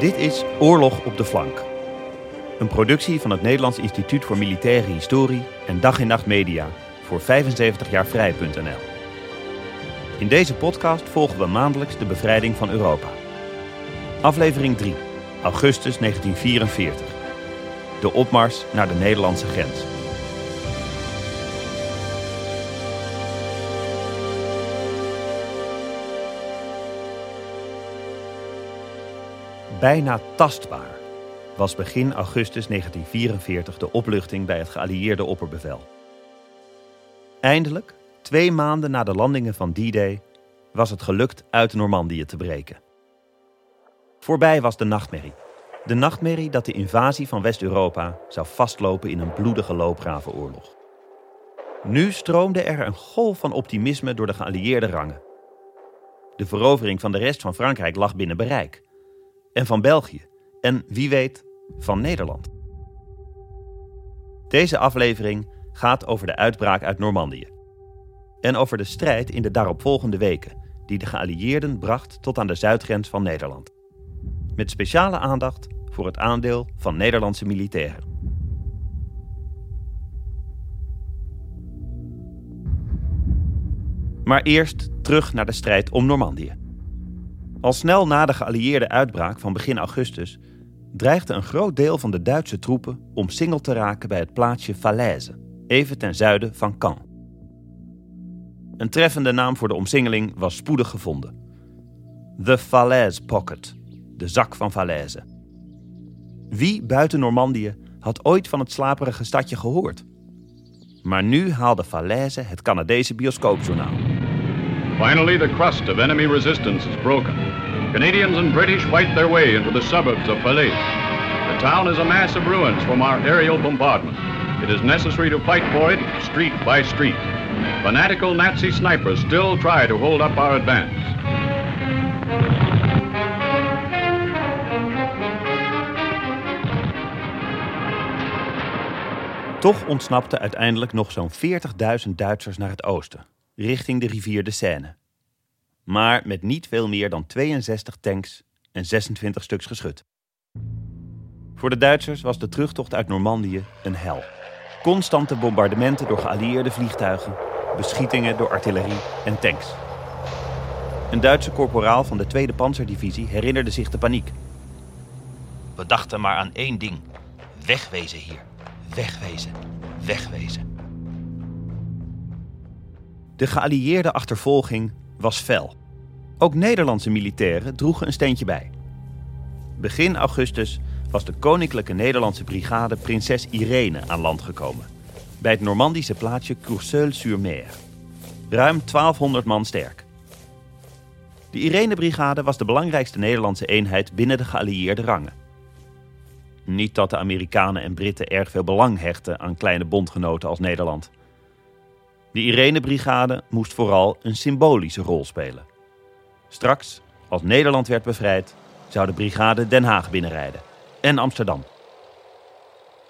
Dit is Oorlog op de Flank. Een productie van het Nederlands Instituut voor Militaire Historie en Dag en Nacht Media voor 75jaarvrij.nl. In deze podcast volgen we maandelijks de bevrijding van Europa. Aflevering 3, augustus 1944. De opmars naar de Nederlandse grens. Bijna tastbaar was begin augustus 1944 de opluchting bij het geallieerde opperbevel. Eindelijk, twee maanden na de landingen van D-Day, was het gelukt uit Normandië te breken. Voorbij was de nachtmerrie. De nachtmerrie dat de invasie van West-Europa zou vastlopen in een bloedige loopgravenoorlog. Nu stroomde er een golf van optimisme door de geallieerde rangen. De verovering van de rest van Frankrijk lag binnen bereik en van België en wie weet van Nederland. Deze aflevering gaat over de uitbraak uit Normandië en over de strijd in de daaropvolgende weken die de geallieerden bracht tot aan de zuidgrens van Nederland. Met speciale aandacht voor het aandeel van Nederlandse militairen. Maar eerst terug naar de strijd om Normandië. Al snel na de geallieerde uitbraak van begin augustus dreigde een groot deel van de Duitse troepen omsingeld te raken bij het plaatsje Falaise, even ten zuiden van Caen. Een treffende naam voor de omsingeling was spoedig gevonden. The Falaise Pocket, de zak van Falaise. Wie buiten Normandië had ooit van het slaperige stadje gehoord? Maar nu haalde Falaise het Canadese bioscoopjournaal. Finally, the crust of enemy resistance is broken. Canadians and British fight their way into the suburbs of Falaise. The town is a mass of ruins from our aerial bombardment. It is necessary to fight for it street by street. Fanatical Nazi snipers still try to hold up our advance. Toch ontsnapten uiteindelijk nog zo'n 40.000 Duitsers naar het oosten richting de rivier de Seine. Maar met niet veel meer dan 62 tanks en 26 stuks geschut. Voor de Duitsers was de terugtocht uit Normandië een hel. Constante bombardementen door geallieerde vliegtuigen, beschietingen door artillerie en tanks. Een Duitse korporaal van de tweede panzerdivisie herinnerde zich de paniek. We dachten maar aan één ding: wegwezen hier, wegwezen, wegwezen. De geallieerde achtervolging was fel. Ook Nederlandse militairen droegen een steentje bij. Begin augustus was de Koninklijke Nederlandse Brigade Prinses Irene aan land gekomen. Bij het Normandische plaatsje Courseulles-sur-Mer. Ruim 1200 man sterk. De Irene-brigade was de belangrijkste Nederlandse eenheid binnen de geallieerde rangen. Niet dat de Amerikanen en Britten erg veel belang hechten aan kleine bondgenoten als Nederland. De Irene-brigade moest vooral een symbolische rol spelen. Straks, als Nederland werd bevrijd, zou de brigade Den Haag binnenrijden en Amsterdam.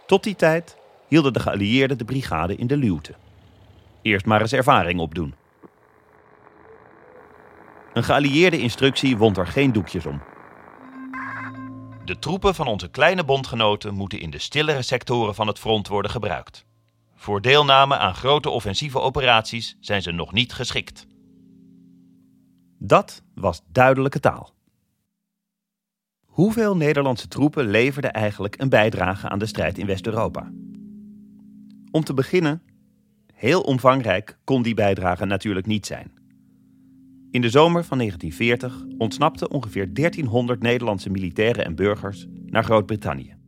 Tot die tijd hielden de geallieerden de brigade in de luwte. Eerst maar eens ervaring opdoen. Een geallieerde instructie wond er geen doekjes om. De troepen van onze kleine bondgenoten moeten in de stillere sectoren van het front worden gebruikt. Voor deelname aan grote offensieve operaties zijn ze nog niet geschikt. Dat was duidelijke taal. Hoeveel Nederlandse troepen leverden eigenlijk een bijdrage aan de strijd in West-Europa? Om te beginnen, heel omvangrijk kon die bijdrage natuurlijk niet zijn. In de zomer van 1940 ontsnapten ongeveer 1300 Nederlandse militairen en burgers naar Groot-Brittannië.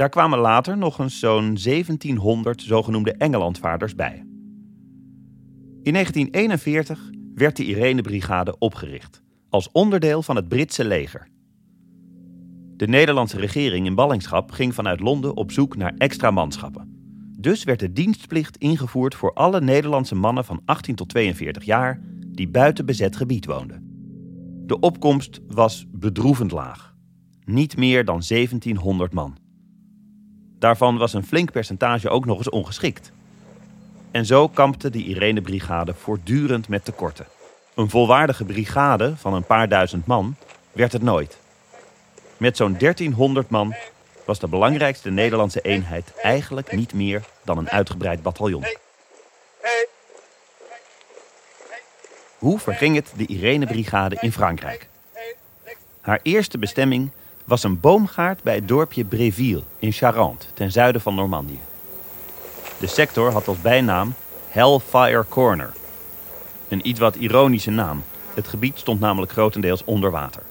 Daar kwamen later nog eens zo'n 1700 zogenoemde Engelandvaarders bij. In 1941 werd de Irene-brigade opgericht als onderdeel van het Britse leger. De Nederlandse regering in ballingschap ging vanuit Londen op zoek naar extra manschappen. Dus werd de dienstplicht ingevoerd voor alle Nederlandse mannen van 18 tot 42 jaar die buiten bezet gebied woonden. De opkomst was bedroevend laag. Niet meer dan 1700 man. Daarvan was een flink percentage ook nog eens ongeschikt. En zo kampte de Irene-brigade voortdurend met tekorten. Een volwaardige brigade van een paar duizend man werd het nooit. Met zo'n 1300 man was de belangrijkste Nederlandse eenheid eigenlijk niet meer dan een uitgebreid bataljon. Hoe verging het de Irene-brigade in Frankrijk? Haar eerste bestemming was een boomgaard bij het dorpje Bréville in Charente, ten zuiden van Normandië. De sector had als bijnaam Hellfire Corner. Een iets wat ironische naam. Het gebied stond namelijk grotendeels onder water.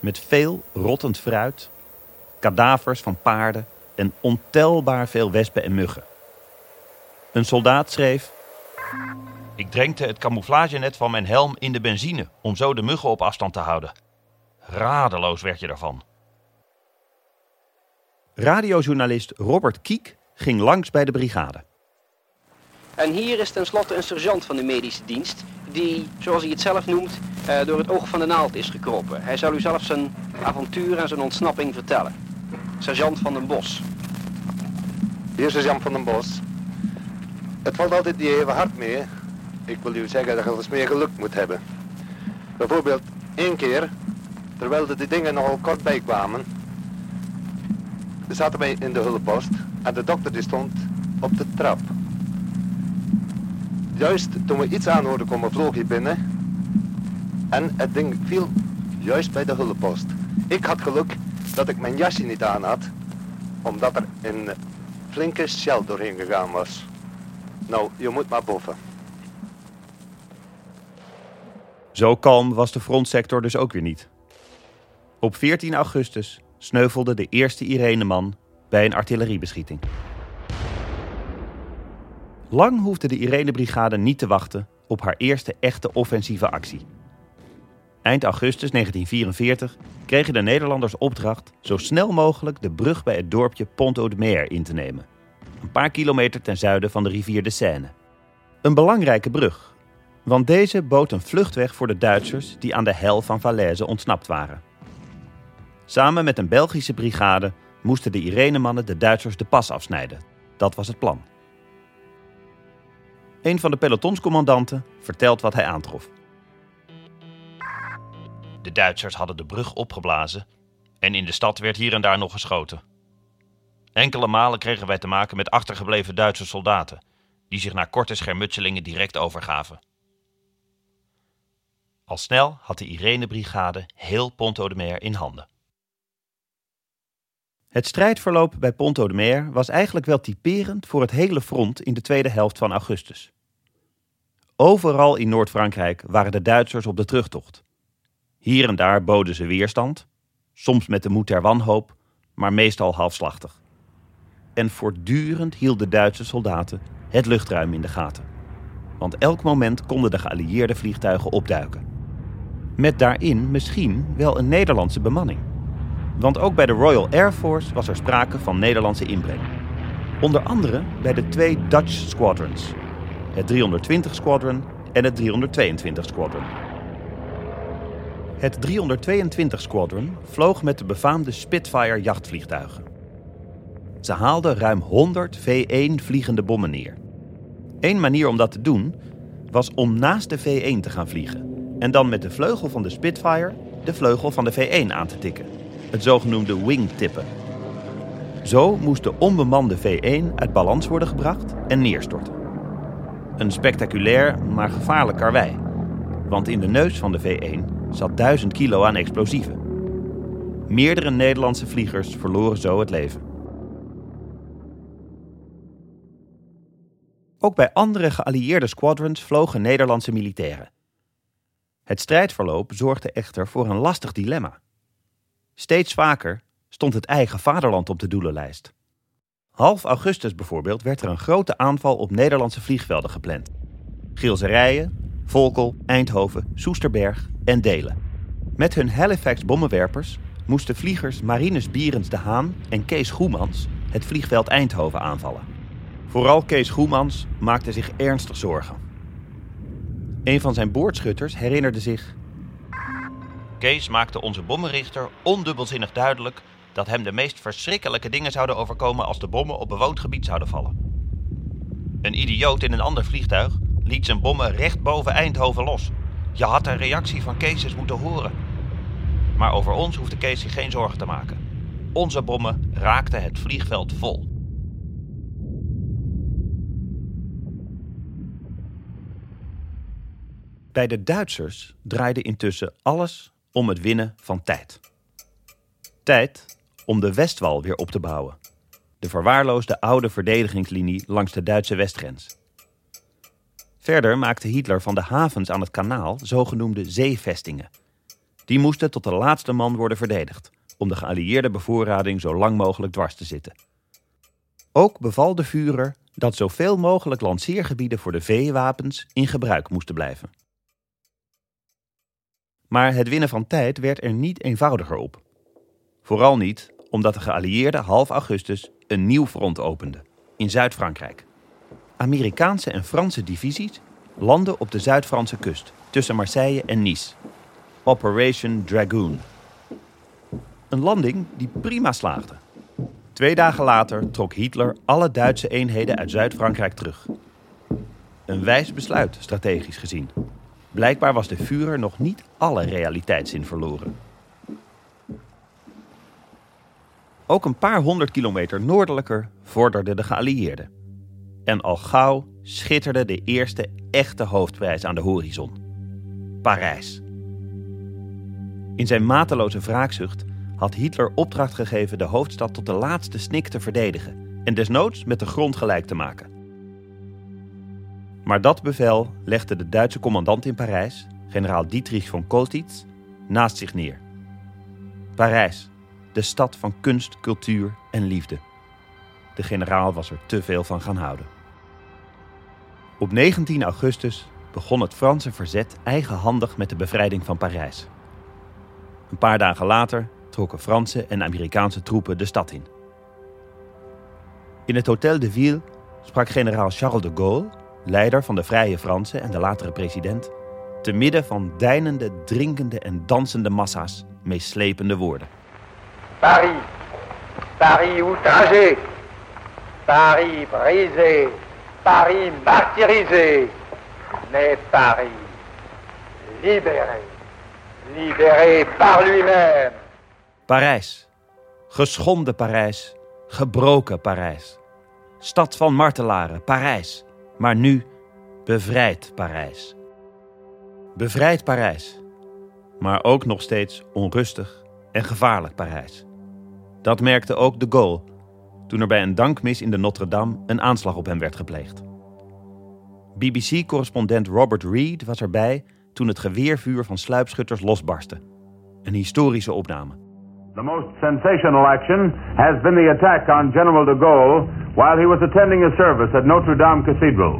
Met veel rottend fruit, kadavers van paarden en ontelbaar veel wespen en muggen. Een soldaat schreef: Ik drenkte het camouflagenet van mijn helm in de benzine om zo de muggen op afstand te houden. Radeloos werd je daarvan. Radiojournalist Robert Kiek ging langs bij de brigade. En hier is tenslotte een sergeant van de medische dienst, die, zoals hij het zelf noemt, eh, door het oog van de naald is gekropen. Hij zal u zelf zijn avontuur en zijn ontsnapping vertellen. Sergeant van den Bos. Hier sergeant van den Bos. Het valt altijd niet even hard mee. Ik wil u zeggen dat je eens meer geluk moet hebben. Bijvoorbeeld één keer, terwijl de die dingen nogal kort bij kwamen, zaten wij in de hulppost en de dokter die stond op de trap. Juist toen we iets aan hoorden komen, vloog hij binnen. En het ding viel juist bij de hulppost. Ik had geluk dat ik mijn jasje niet aan had, omdat er een flinke shell doorheen gegaan was. Nou, je moet maar boven. Zo kalm was de frontsector dus ook weer niet. Op 14 augustus sneuvelde de eerste Ireneman bij een artilleriebeschieting. Lang hoefde de Irene-brigade niet te wachten op haar eerste echte offensieve actie. Eind augustus 1944 kregen de Nederlanders opdracht zo snel mogelijk de brug bij het dorpje Pont de Mer in te nemen. Een paar kilometer ten zuiden van de rivier de Seine. Een belangrijke brug, want deze bood een vluchtweg voor de Duitsers die aan de hel van Falaise ontsnapt waren. Samen met een Belgische brigade moesten de Irenemannen de Duitsers de pas afsnijden. Dat was het plan. Een van de pelotonscommandanten vertelt wat hij aantrof. De Duitsers hadden de brug opgeblazen en in de stad werd hier en daar nog geschoten. Enkele malen kregen wij te maken met achtergebleven Duitse soldaten, die zich na korte schermutselingen direct overgaven. Al snel had de Irene-brigade heel Ponto de Mer in handen. Het strijdverloop bij Ponto de Mer was eigenlijk wel typerend voor het hele front in de tweede helft van augustus. Overal in Noord-Frankrijk waren de Duitsers op de terugtocht. Hier en daar boden ze weerstand, soms met de moed der wanhoop, maar meestal halfslachtig. En voortdurend hielden Duitse soldaten het luchtruim in de gaten. Want elk moment konden de geallieerde vliegtuigen opduiken. Met daarin misschien wel een Nederlandse bemanning. Want ook bij de Royal Air Force was er sprake van Nederlandse inbreng. Onder andere bij de twee Dutch squadrons, het 320 Squadron en het 322 Squadron. Het 322 Squadron vloog met de befaamde Spitfire jachtvliegtuigen. Ze haalden ruim 100 V1 vliegende bommen neer. Eén manier om dat te doen was om naast de V1 te gaan vliegen en dan met de vleugel van de Spitfire de vleugel van de V1 aan te tikken, het zogenoemde wingtippen. Zo moest de onbemande V1 uit balans worden gebracht en neerstorten. Een spectaculair, maar gevaarlijk karwei. Want in de neus van de V1 zat 1000 kilo aan explosieven. Meerdere Nederlandse vliegers verloren zo het leven. Ook bij andere geallieerde squadrons vlogen Nederlandse militairen. Het strijdverloop zorgde echter voor een lastig dilemma. Steeds vaker stond het eigen vaderland op de doelenlijst. Half augustus bijvoorbeeld werd er een grote aanval op Nederlandse vliegvelden gepland. Gilserijen, Volkel, Eindhoven, Soesterberg en Delen. Met hun Halifax bommenwerpers moesten vliegers Marinus Bierens de Haan en Kees Goemans het vliegveld Eindhoven aanvallen. Vooral Kees Goemans maakte zich ernstig zorgen. Een van zijn boordschutters herinnerde zich. Kees maakte onze bommenrichter ondubbelzinnig duidelijk dat hem de meest verschrikkelijke dingen zouden overkomen als de bommen op bewoond gebied zouden vallen. Een idioot in een ander vliegtuig liet zijn bommen recht boven Eindhoven los. Je had de reactie van Kees moeten horen. Maar over ons hoefde Kees zich geen zorgen te maken. Onze bommen raakten het vliegveld vol. Bij de Duitsers draaide intussen alles om het winnen van tijd. Tijd om de Westwal weer op te bouwen. De verwaarloosde oude verdedigingslinie langs de Duitse westgrens. Verder maakte Hitler van de havens aan het kanaal zogenoemde zeevestingen. Die moesten tot de laatste man worden verdedigd, om de geallieerde bevoorrading zo lang mogelijk dwars te zitten. Ook beval de Führer dat zoveel mogelijk lanceergebieden voor de veewapens in gebruik moesten blijven. Maar het winnen van tijd werd er niet eenvoudiger op. Vooral niet omdat de geallieerden half augustus een nieuw front openden, in Zuid-Frankrijk. Amerikaanse en Franse divisies landden op de Zuid-Franse kust, tussen Marseille en Nice. Operation Dragoon. Een landing die prima slaagde. Twee dagen later trok Hitler alle Duitse eenheden uit Zuid-Frankrijk terug. Een wijs besluit, strategisch gezien. Blijkbaar was de Führer nog niet alle realiteitszin verloren. Ook een paar honderd kilometer noordelijker vorderden de geallieerden. En al gauw schitterde de eerste echte hoofdprijs aan de horizon: Parijs. In zijn mateloze wraakzucht had Hitler opdracht gegeven de hoofdstad tot de laatste snik te verdedigen en desnoods met de grond gelijk te maken. Maar dat bevel legde de Duitse commandant in Parijs, generaal Dietrich von Koltitz, naast zich neer. Parijs, de stad van kunst, cultuur en liefde. De generaal was er te veel van gaan houden. Op 19 augustus begon het Franse verzet eigenhandig met de bevrijding van Parijs. Een paar dagen later trokken Franse en Amerikaanse troepen de stad in. In het Hotel de Ville sprak generaal Charles de Gaulle, leider van de Vrije Fransen en de latere president, te midden van deinende, drinkende en dansende massa's meeslepende woorden. Paris, Paris outragé, Paris brisé, Paris martyrisé, mais Paris libéré, libéré par lui-même. Parijs, geschonden Parijs, gebroken Parijs. Stad van martelaren, Parijs, maar nu bevrijd Parijs. Bevrijd Parijs, maar ook nog steeds onrustig en gevaarlijk Parijs. Dat merkte ook de Gaulle toen er bij een dankmis in de Notre-Dame een aanslag op hem werd gepleegd. BBC-correspondent Robert Reed was erbij toen het geweervuur van sluipschutters losbarstte. Een historische opname. The most sensational action has been the attack on General de Gaulle while he was attending a service at Notre Dame Cathedral.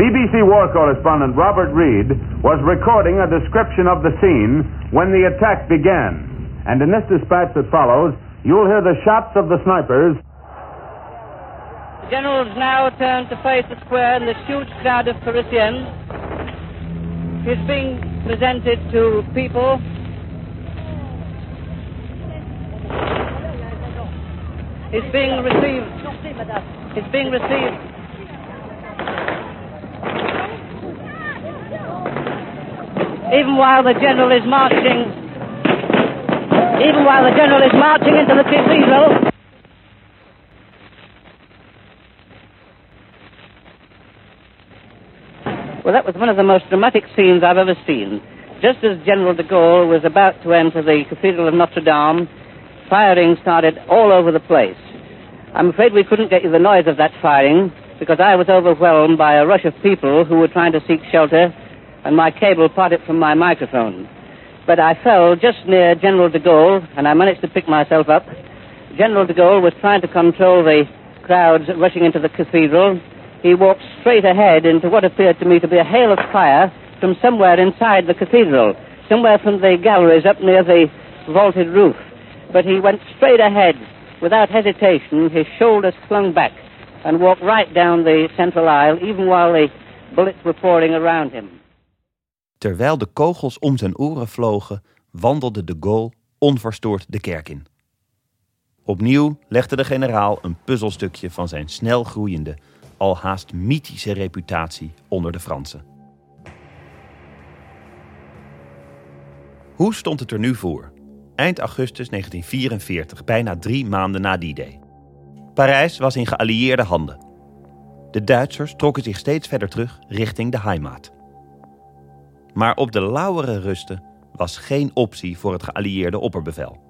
BBC war correspondent Robert Reed was recording a description of the scene when the attack began. And in this dispatch that follows, you'll hear the shots of the snipers. The generals now turn to face the square and the huge crowd of Parisians. He's being presented to people. He's being received. It's being received. Even while the general is marching, even while the general is marching into the cathedral, Well, that was one of the most dramatic scenes I've ever seen. Just as General de Gaulle was about to enter the Cathedral of Notre Dame, firing started all over the place. I'm afraid we couldn't get you the noise of that firing because I was overwhelmed by a rush of people who were trying to seek shelter and my cable parted from my microphone. But I fell just near General de Gaulle and I managed to pick myself up. General de Gaulle was trying to control the crowds rushing into the cathedral he walked straight ahead into what appeared to me to be a hail of fire from somewhere inside the cathedral, somewhere from the galleries up near the vaulted roof. But he went straight ahead without hesitation, his shoulders flung back, and walked right down the central aisle, even while the bullets were pouring around him. Terwijl de kogels om zijn oren vlogen, wandelde de Gaulle onverstoord de kerk in. Opnieuw legde de generaal een puzzelstukje van zijn snel groeiende, al haast mythische reputatie onder de Fransen. Hoe stond het er nu voor? Eind augustus 1944, bijna drie maanden na die day. Parijs was in geallieerde handen. De Duitsers trokken zich steeds verder terug richting de Heimat. Maar op de Lauweren rusten was geen optie voor het geallieerde opperbevel.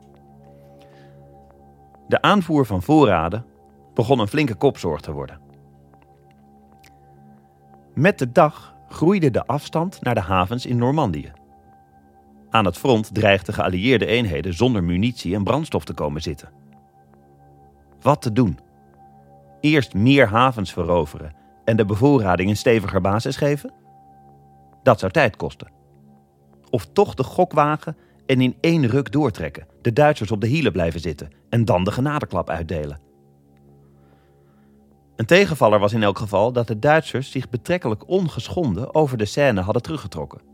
De aanvoer van voorraden begon een flinke kopzorg te worden. Met de dag groeide de afstand naar de havens in Normandië. Aan het front dreigden geallieerde eenheden zonder munitie en brandstof te komen zitten. Wat te doen? Eerst meer havens veroveren en de bevoorrading een steviger basis geven? Dat zou tijd kosten. Of toch de gok wagen en in één ruk doortrekken, de Duitsers op de hielen blijven zitten en dan de genadeklap uitdelen. Een tegenvaller was in elk geval dat de Duitsers zich betrekkelijk ongeschonden over de Seine hadden teruggetrokken.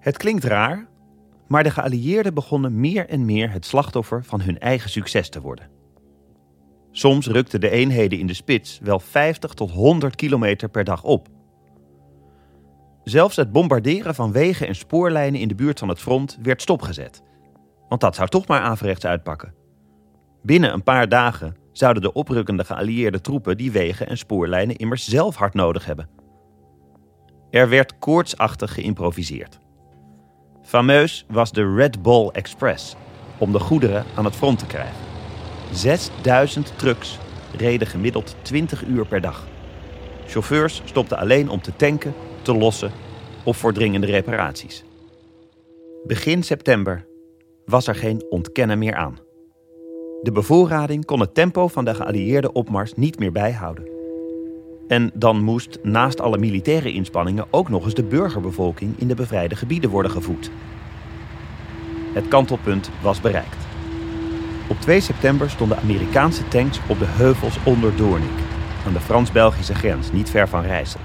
Het klinkt raar, maar de geallieerden begonnen meer en meer het slachtoffer van hun eigen succes te worden. Soms rukten de eenheden in de spits wel 50 tot 100 kilometer per dag op. Zelfs het bombarderen van wegen en spoorlijnen in de buurt van het front werd stopgezet. Want dat zou toch maar averechts uitpakken. Binnen een paar dagen zouden de oprukkende geallieerde troepen die wegen en spoorlijnen immers zelf hard nodig hebben. Er werd koortsachtig geïmproviseerd. Fameus was de Red Ball Express om de goederen aan het front te krijgen. 6000 trucks reden gemiddeld 20 uur per dag. Chauffeurs stopten alleen om te tanken, te lossen of voor dringende reparaties. Begin september was er geen ontkennen meer aan. De bevoorrading kon het tempo van de geallieerde opmars niet meer bijhouden. En dan moest naast alle militaire inspanningen ook nog eens de burgerbevolking in de bevrijde gebieden worden gevoed. Het kantelpunt was bereikt. Op 2 september stonden Amerikaanse tanks op de heuvels onder Doornik, aan de Frans-Belgische grens, niet ver van Rijssel.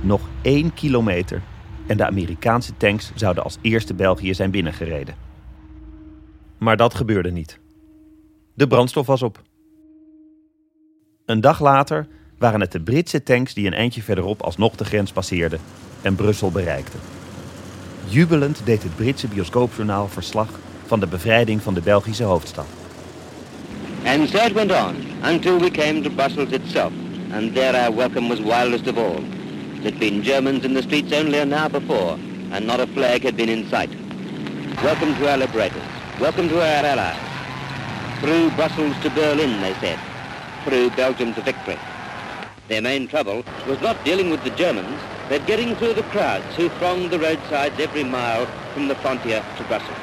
Nog één kilometer en de Amerikaanse tanks zouden als eerste België zijn binnengereden. Maar dat gebeurde niet. De brandstof was op. Een dag later waren het de Britse tanks die een eindje verderop alsnog de grens passeerden en Brussel bereikten. Jubelend deed het Britse bioscoopjournaal verslag van de bevrijding van de Belgische hoofdstad. And so it went on until we came to Brussels itself, and there our welcome was wildest of all. There'd been Germans in the streets only an hour before, and not a flag had been in sight. Welcome to our liberators. Welcome to our allies. Through Brussels to Berlin, they said. Through Belgium to victory. Their main trouble was not dealing with the Germans, but getting through the crowds who thronged the roadsides every mile from the frontier to Brussels.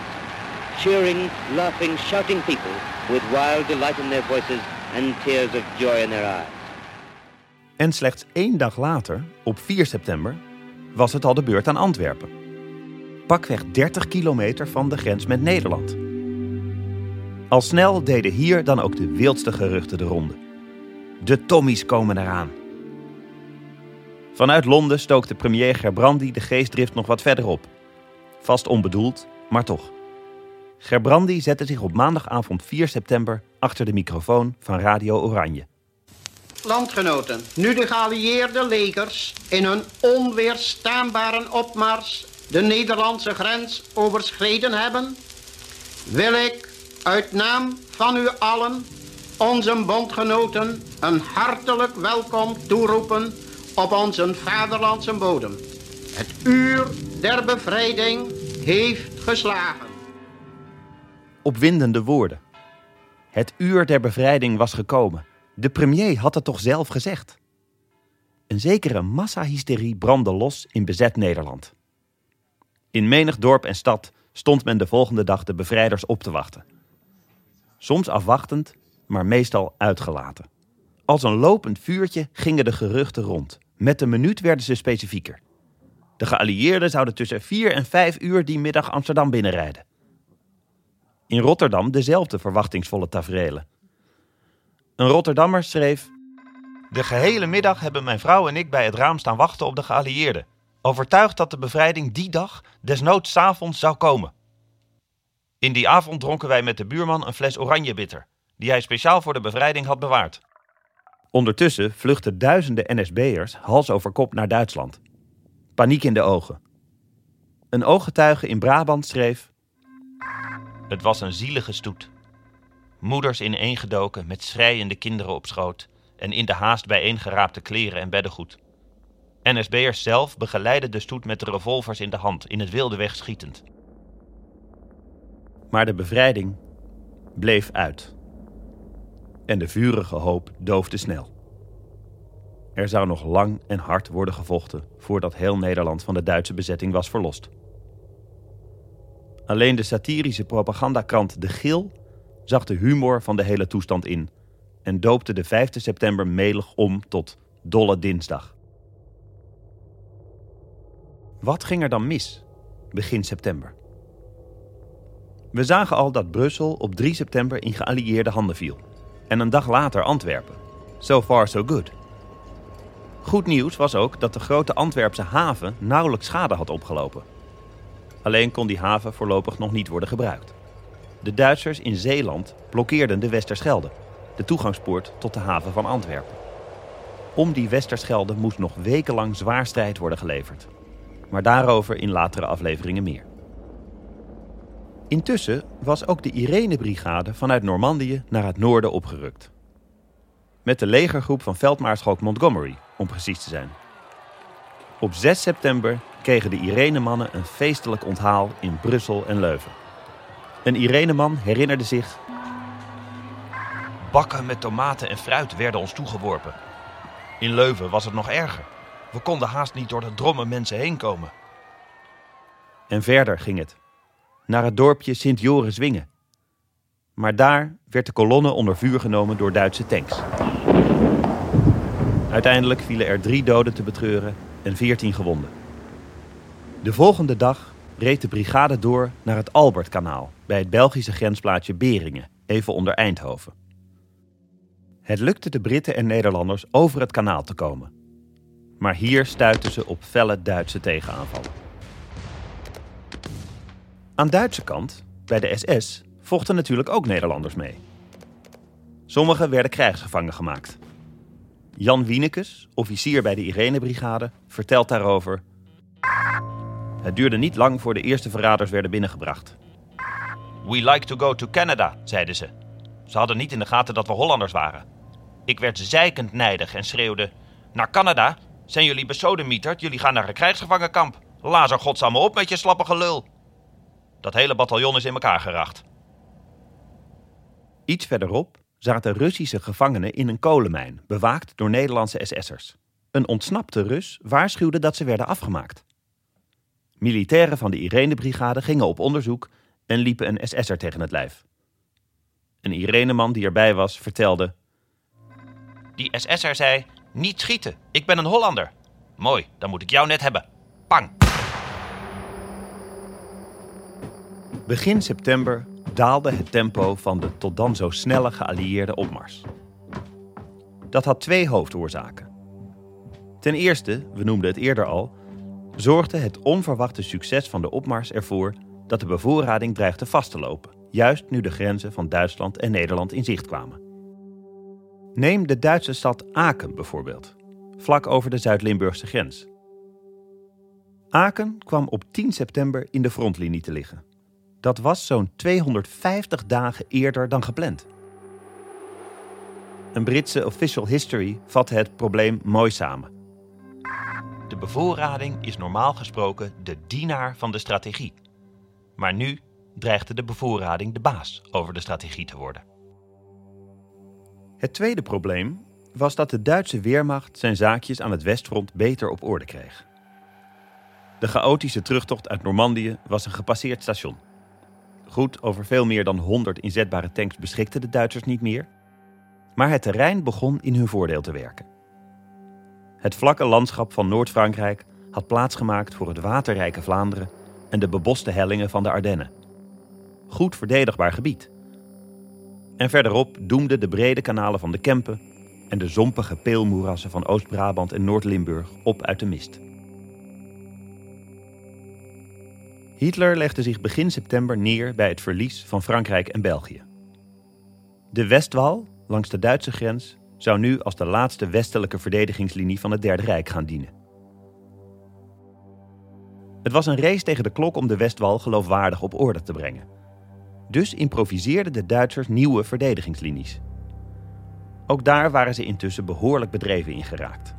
Cheering, laughing, shouting people with wild delight in their voices and tears of joy in their eyes. En slechts één dag later, op 4 september, was het al de beurt aan Antwerpen. Pakweg 30 kilometer van de grens met Nederland. Al snel deden hier dan ook de wildste geruchten de ronde. De Tommies komen eraan. Vanuit Londen stookte premier Gerbrandy de geestdrift nog wat verder op. Vast onbedoeld, maar toch. Gerbrandy zette zich op maandagavond 4 september achter de microfoon van Radio Oranje. Landgenoten, nu de geallieerde legers in hun onweerstaanbare opmars de Nederlandse grens overschreden hebben, wil ik uit naam van u allen onze bondgenoten een hartelijk welkom toeroepen op onze vaderlandse bodem. Het uur der bevrijding heeft geslagen. Opwindende woorden. Het uur der bevrijding was gekomen. De premier had het toch zelf gezegd. Een zekere massahysterie brandde los in bezet Nederland. In menig dorp en stad stond men de volgende dag de bevrijders op te wachten. Soms afwachtend, maar meestal uitgelaten. Als een lopend vuurtje gingen de geruchten rond. Met de minuut werden ze specifieker. De geallieerden zouden tussen 4 en 5 uur die middag Amsterdam binnenrijden. In Rotterdam dezelfde verwachtingsvolle taferelen. Een Rotterdammer schreef: De gehele middag hebben mijn vrouw en ik bij het raam staan wachten op de geallieerden. Overtuigd dat de bevrijding die dag, desnoods avonds, zou komen. In die avond dronken wij met de buurman een fles oranjebitter, die hij speciaal voor de bevrijding had bewaard. Ondertussen vluchtten duizenden NSB'ers hals over kop naar Duitsland. Paniek in de ogen. Een ooggetuige in Brabant schreef: Het was een zielige stoet. Moeders ineengedoken met schreiende kinderen op schoot en in de haast bijeengeraapte kleren en beddengoed. NSB'ers zelf begeleidden de stoet met de revolvers in de hand, in het wilde weg schietend. Maar de bevrijding bleef uit. En de vurige hoop doofde snel. Er zou nog lang en hard worden gevochten voordat heel Nederland van de Duitse bezetting was verlost. Alleen de satirische propagandakrant De Gil zag de humor van de hele toestand in en doopte de 5 september melig om tot Dolle Dinsdag. Wat ging er dan mis begin september? We zagen al dat Brussel op 3 september in geallieerde handen viel. En een dag later Antwerpen. So far so good. Goed nieuws was ook dat de grote Antwerpse haven nauwelijks schade had opgelopen. Alleen kon die haven voorlopig nog niet worden gebruikt. De Duitsers in Zeeland blokkeerden de Westerschelde, de toegangspoort tot de haven van Antwerpen. Om die Westerschelde moest nog wekenlang zwaar strijd worden geleverd. Maar daarover in latere afleveringen meer. Intussen was ook de Irene-brigade vanuit Normandië naar het noorden opgerukt. Met de legergroep van veldmaarschalk Montgomery, om precies te zijn. Op 6 september kregen de Irene-mannen een feestelijk onthaal in Brussel en Leuven. Een Irene-man herinnerde zich... Bakken met tomaten en fruit werden ons toegeworpen. In Leuven was het nog erger. We konden haast niet door de dromme mensen heen komen. En verder ging het. Naar het dorpje Sint-Joris-Wingen. Maar daar werd de kolonne onder vuur genomen door Duitse tanks. Uiteindelijk vielen er drie doden te betreuren en veertien gewonden. De volgende dag reed de brigade door naar het Albertkanaal bij het Belgische grensplaatsje Beringen, even onder Eindhoven. Het lukte de Britten en Nederlanders over het kanaal te komen. Maar hier stuitten ze op felle Duitse tegenaanvallen. Aan Duitse kant, bij de SS, vochten natuurlijk ook Nederlanders mee. Sommigen werden krijgsgevangen gemaakt. Jan Wienekes, officier bij de Irene-brigade, vertelt daarover... Het duurde niet lang voor de eerste verraders werden binnengebracht. We like to go to Canada, zeiden ze. Ze hadden niet in de gaten dat we Hollanders waren. Ik werd zeikend nijdig en schreeuwde... Naar Canada? Zijn jullie besodemieterd? Jullie gaan naar een krijgsgevangenkamp. Laat er godsamme op met je slappe gelul. Dat hele bataljon is in elkaar geracht. Iets verderop zaten Russische gevangenen in een kolenmijn, bewaakt door Nederlandse SS'ers. Een ontsnapte Rus waarschuwde dat ze werden afgemaakt. Militairen van de Irene-brigade gingen op onderzoek en liepen een SS'er tegen het lijf. Een Irene-man die erbij was vertelde... Die SS'er zei, niet schieten, ik ben een Hollander. Mooi, dan moet ik jou net hebben. Pang! Begin september daalde het tempo van de tot dan zo snelle geallieerde opmars. Dat had twee hoofdoorzaken. Ten eerste, we noemden het eerder al, zorgde het onverwachte succes van de opmars ervoor dat de bevoorrading dreigde vast te lopen, juist nu de grenzen van Duitsland en Nederland in zicht kwamen. Neem de Duitse stad Aken bijvoorbeeld, vlak over de Zuid-Limburgse grens. Aken kwam op 10 september in de frontlinie te liggen. Dat was zo'n 250 dagen eerder dan gepland. Een Britse official history vatte het probleem mooi samen. De bevoorrading is normaal gesproken de dienaar van de strategie. Maar nu dreigde de bevoorrading de baas over de strategie te worden. Het tweede probleem was dat de Duitse Weermacht zijn zaakjes aan het westfront beter op orde kreeg. De chaotische terugtocht uit Normandië was een gepasseerd station. Goed, over veel meer dan 100 inzetbare tanks beschikten de Duitsers niet meer. Maar het terrein begon in hun voordeel te werken. Het vlakke landschap van Noord-Frankrijk had plaatsgemaakt voor het waterrijke Vlaanderen en de beboste hellingen van de Ardennen. Goed verdedigbaar gebied. En verderop doemden de brede kanalen van de Kempen en de zompige peelmoerassen van Oost-Brabant en Noord-Limburg op uit de mist. Hitler legde zich begin september neer bij het verlies van Frankrijk en België. De Westwal, langs de Duitse grens, zou nu als de laatste westelijke verdedigingslinie van het Derde Rijk gaan dienen. Het was een race tegen de klok om de Westwal geloofwaardig op orde te brengen. Dus improviseerden de Duitsers nieuwe verdedigingslinies. Ook daar waren ze intussen behoorlijk bedreven in geraakt.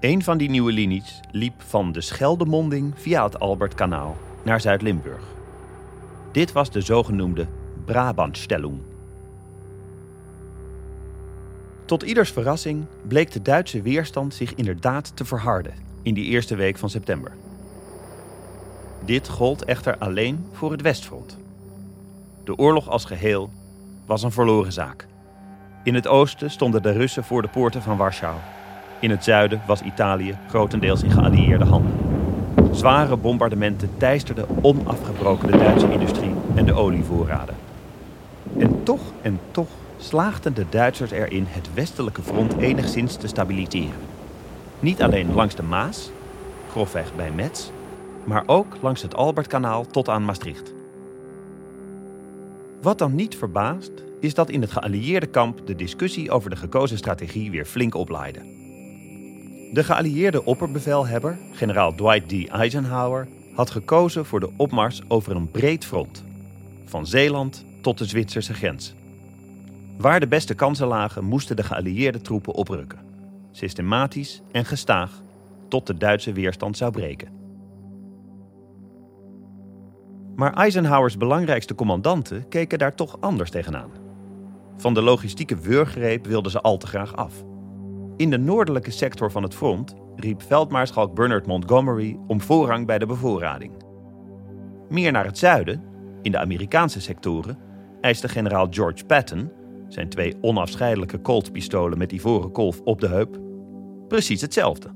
Een van die nieuwe linies liep van de Scheldemonding via het Albertkanaal naar Zuid-Limburg. Dit was de zogenoemde Brabantstellung. Tot ieders verrassing bleek de Duitse weerstand zich inderdaad te verharden in die eerste week van september. Dit gold echter alleen voor het Westfront. De oorlog als geheel was een verloren zaak. In het oosten stonden de Russen voor de poorten van Warschau. In het zuiden was Italië grotendeels in geallieerde handen. Zware bombardementen teisterden onafgebroken de Duitse industrie en de olievoorraden. En toch en toch slaagden de Duitsers erin het westelijke front enigszins te stabiliseren. Niet alleen langs de Maas, grofweg bij Metz, maar ook langs het Albertkanaal tot aan Maastricht. Wat dan niet verbaast, is dat in het geallieerde kamp de discussie over de gekozen strategie weer flink oplaaide. De geallieerde opperbevelhebber, generaal Dwight D. Eisenhower, had gekozen voor de opmars over een breed front, van Zeeland tot de Zwitserse grens. Waar de beste kansen lagen, moesten de geallieerde troepen oprukken, systematisch en gestaag, tot de Duitse weerstand zou breken. Maar Eisenhowers belangrijkste commandanten keken daar toch anders tegenaan. Van de logistieke wurggreep wilden ze al te graag af. In de noordelijke sector van het front riep veldmaarschalk Bernard Montgomery om voorrang bij de bevoorrading. Meer naar het zuiden, in de Amerikaanse sectoren, eiste generaal George Patton, zijn twee onafscheidelijke Colt-pistolen met ivoren kolf op de heup, precies hetzelfde.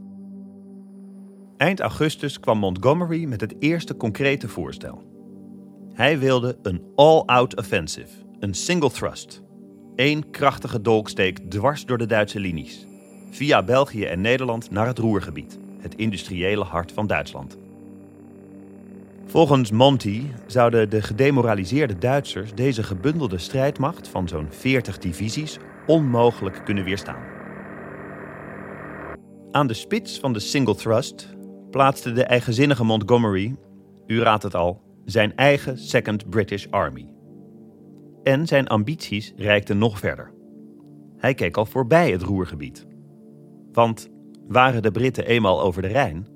Eind augustus kwam Montgomery met het eerste concrete voorstel. Hij wilde een all-out offensive, een single thrust. Eén krachtige dolksteek dwars door de Duitse linies. Via België en Nederland naar het Roergebied, het industriële hart van Duitsland. Volgens Monty zouden de gedemoraliseerde Duitsers deze gebundelde strijdmacht van zo'n 40 divisies onmogelijk kunnen weerstaan. Aan de spits van de single thrust plaatste de eigenzinnige Montgomery, u raadt het al, zijn eigen Second British Army. En zijn ambities reikten nog verder. Hij keek al voorbij het Roergebied. Want waren de Britten eenmaal over de Rijn,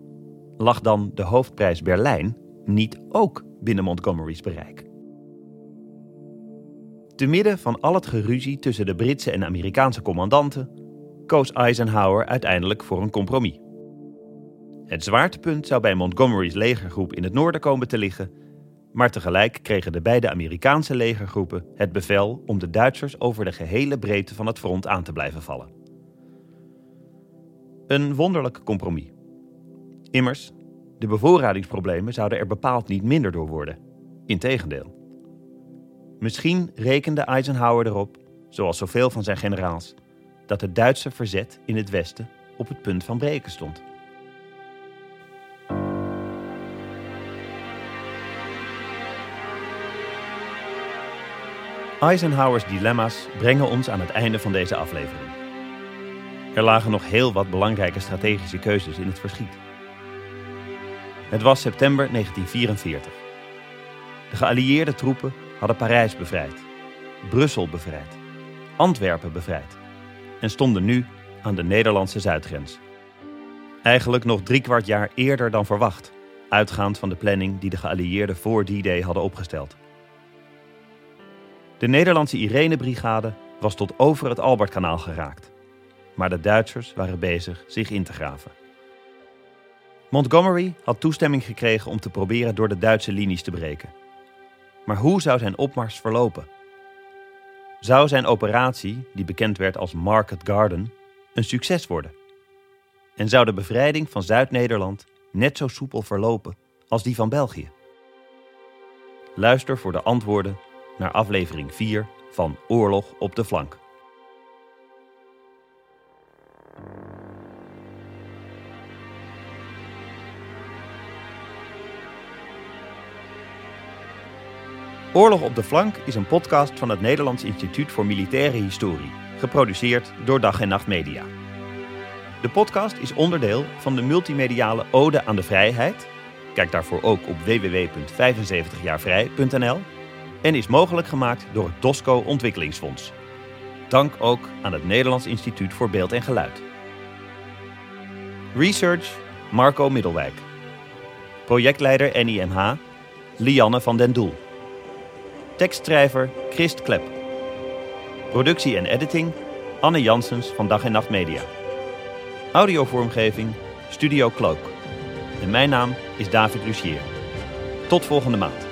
lag dan de hoofdprijs Berlijn niet ook binnen Montgomery's bereik. Te midden van al het geruzie tussen de Britse en Amerikaanse commandanten koos Eisenhower uiteindelijk voor een compromis. Het zwaartepunt zou bij Montgomery's legergroep in het noorden komen te liggen, maar tegelijk kregen de beide Amerikaanse legergroepen het bevel om de Duitsers over de gehele breedte van het front aan te blijven vallen. Een wonderlijk compromis. Immers, de bevoorradingsproblemen zouden er bepaald niet minder door worden. Integendeel. Misschien rekende Eisenhower erop, zoals zoveel van zijn generaals, dat het Duitse verzet in het westen op het punt van breken stond. Eisenhowers dilemma's brengen ons aan het einde van deze aflevering. Er lagen nog heel wat belangrijke strategische keuzes in het verschiet. Het was september 1944. De geallieerde troepen hadden Parijs bevrijd, Brussel bevrijd, Antwerpen bevrijd en stonden nu aan de Nederlandse zuidgrens. Eigenlijk nog driekwart jaar eerder dan verwacht, uitgaand van de planning die de geallieerden voor die day hadden opgesteld. De Nederlandse Irene-brigade was tot over het Albertkanaal geraakt, maar de Duitsers waren bezig zich in te graven. Montgomery had toestemming gekregen om te proberen door de Duitse linies te breken. Maar hoe zou zijn opmars verlopen? Zou zijn operatie, die bekend werd als Market Garden, een succes worden? En zou de bevrijding van Zuid-Nederland net zo soepel verlopen als die van België? Luister voor de antwoorden naar aflevering 4 van Oorlog op de flank. Oorlog op de Flank is een podcast van het Nederlands Instituut voor Militaire Historie, geproduceerd door Dag en Nacht Media. De podcast is onderdeel van de multimediale Ode aan de Vrijheid, Kijk daarvoor ook op www.75jaarvrij.nl en is mogelijk gemaakt door het DOSCO Ontwikkelingsfonds. Dank ook aan het Nederlands Instituut voor Beeld en Geluid. Research Marco Middelwijk. Projectleider NIMH Lianne van den Doel. Tekstschrijver Christ Klep. Productie en editing Anne Janssens van Dag en Nacht Media. Audiovormgeving Studio Cloak. En mijn naam is David Lucier. Tot volgende maand.